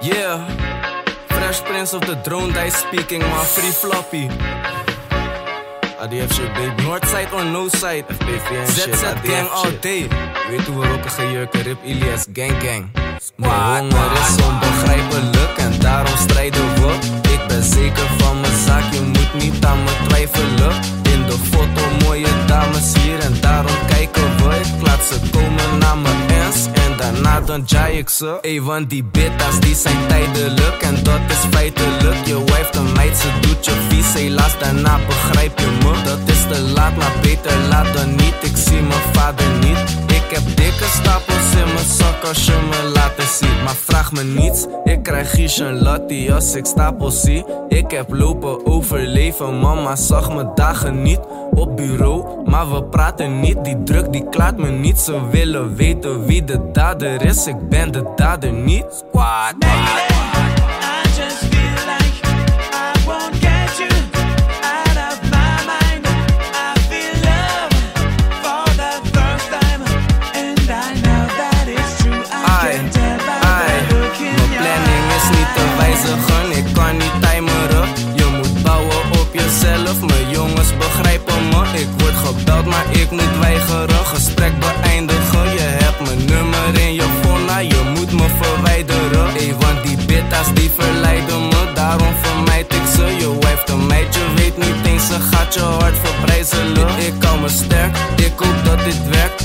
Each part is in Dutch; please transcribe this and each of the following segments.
Yeah, Fresh Prince of the Drone Die speaking, man. Free floppy. ADF shit, baby. Northside or no side. Shit, ZZ ADF gang all shit. day. Weet hoe we rokken gejurken, Rip Ilias, gang gang. Squad, honger is onbegrijpelijk en daarom strijden we. Daarna dan jai ik ze. Ey, want die bittas die zijn tijdelijk en dat is feitelijk. Je wife de meid, ze doet je vies, helaas daarna begrijp je me. Dat is te laat, maar beter laat dan niet. Ik zie mijn vader niet. Ik heb dikke stapels in mijn zak als je me laten zien. Maar vraag me niets, ik krijg Gies en Latti als ik stapels zie. Ik heb lopen overleven, mama zag me dagen niet op bureau. Maar we praten niet, die druk die klaart me niet. Ze willen weten wie de dader is, ik ben de dader niet. Squad, niet te wijzigen, ik kan niet timeren. Je moet bouwen op jezelf, mijn jongens begrijpen me. Ik word gebeld, maar ik moet weigeren. Gesprek beëindigen, je hebt mijn nummer in je nou, je moet me verwijderen. Ey, want die bittas die verleiden me, daarom vermijd ik ze. Je wife de meid, je weet niet eens, ze gaat je hart verbrijzelen. Ik hou me sterk, ik hoop dat dit werkt.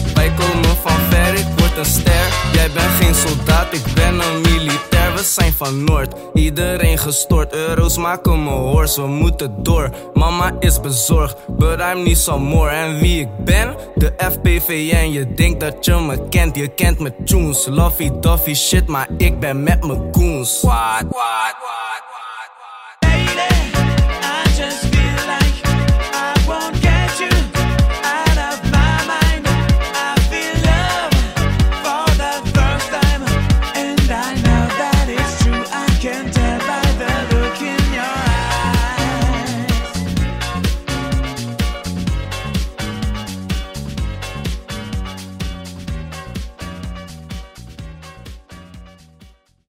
Geen soldaat, ik ben een militair. We zijn van Noord, iedereen gestort. Euro's maken me hoors, we moeten door. Mama is bezorgd, but I'm niet so more. En wie ik ben? De FPVN. Je denkt dat je me kent, je kent me tunes. Lovey dovey shit, maar ik ben met mijn goons. What?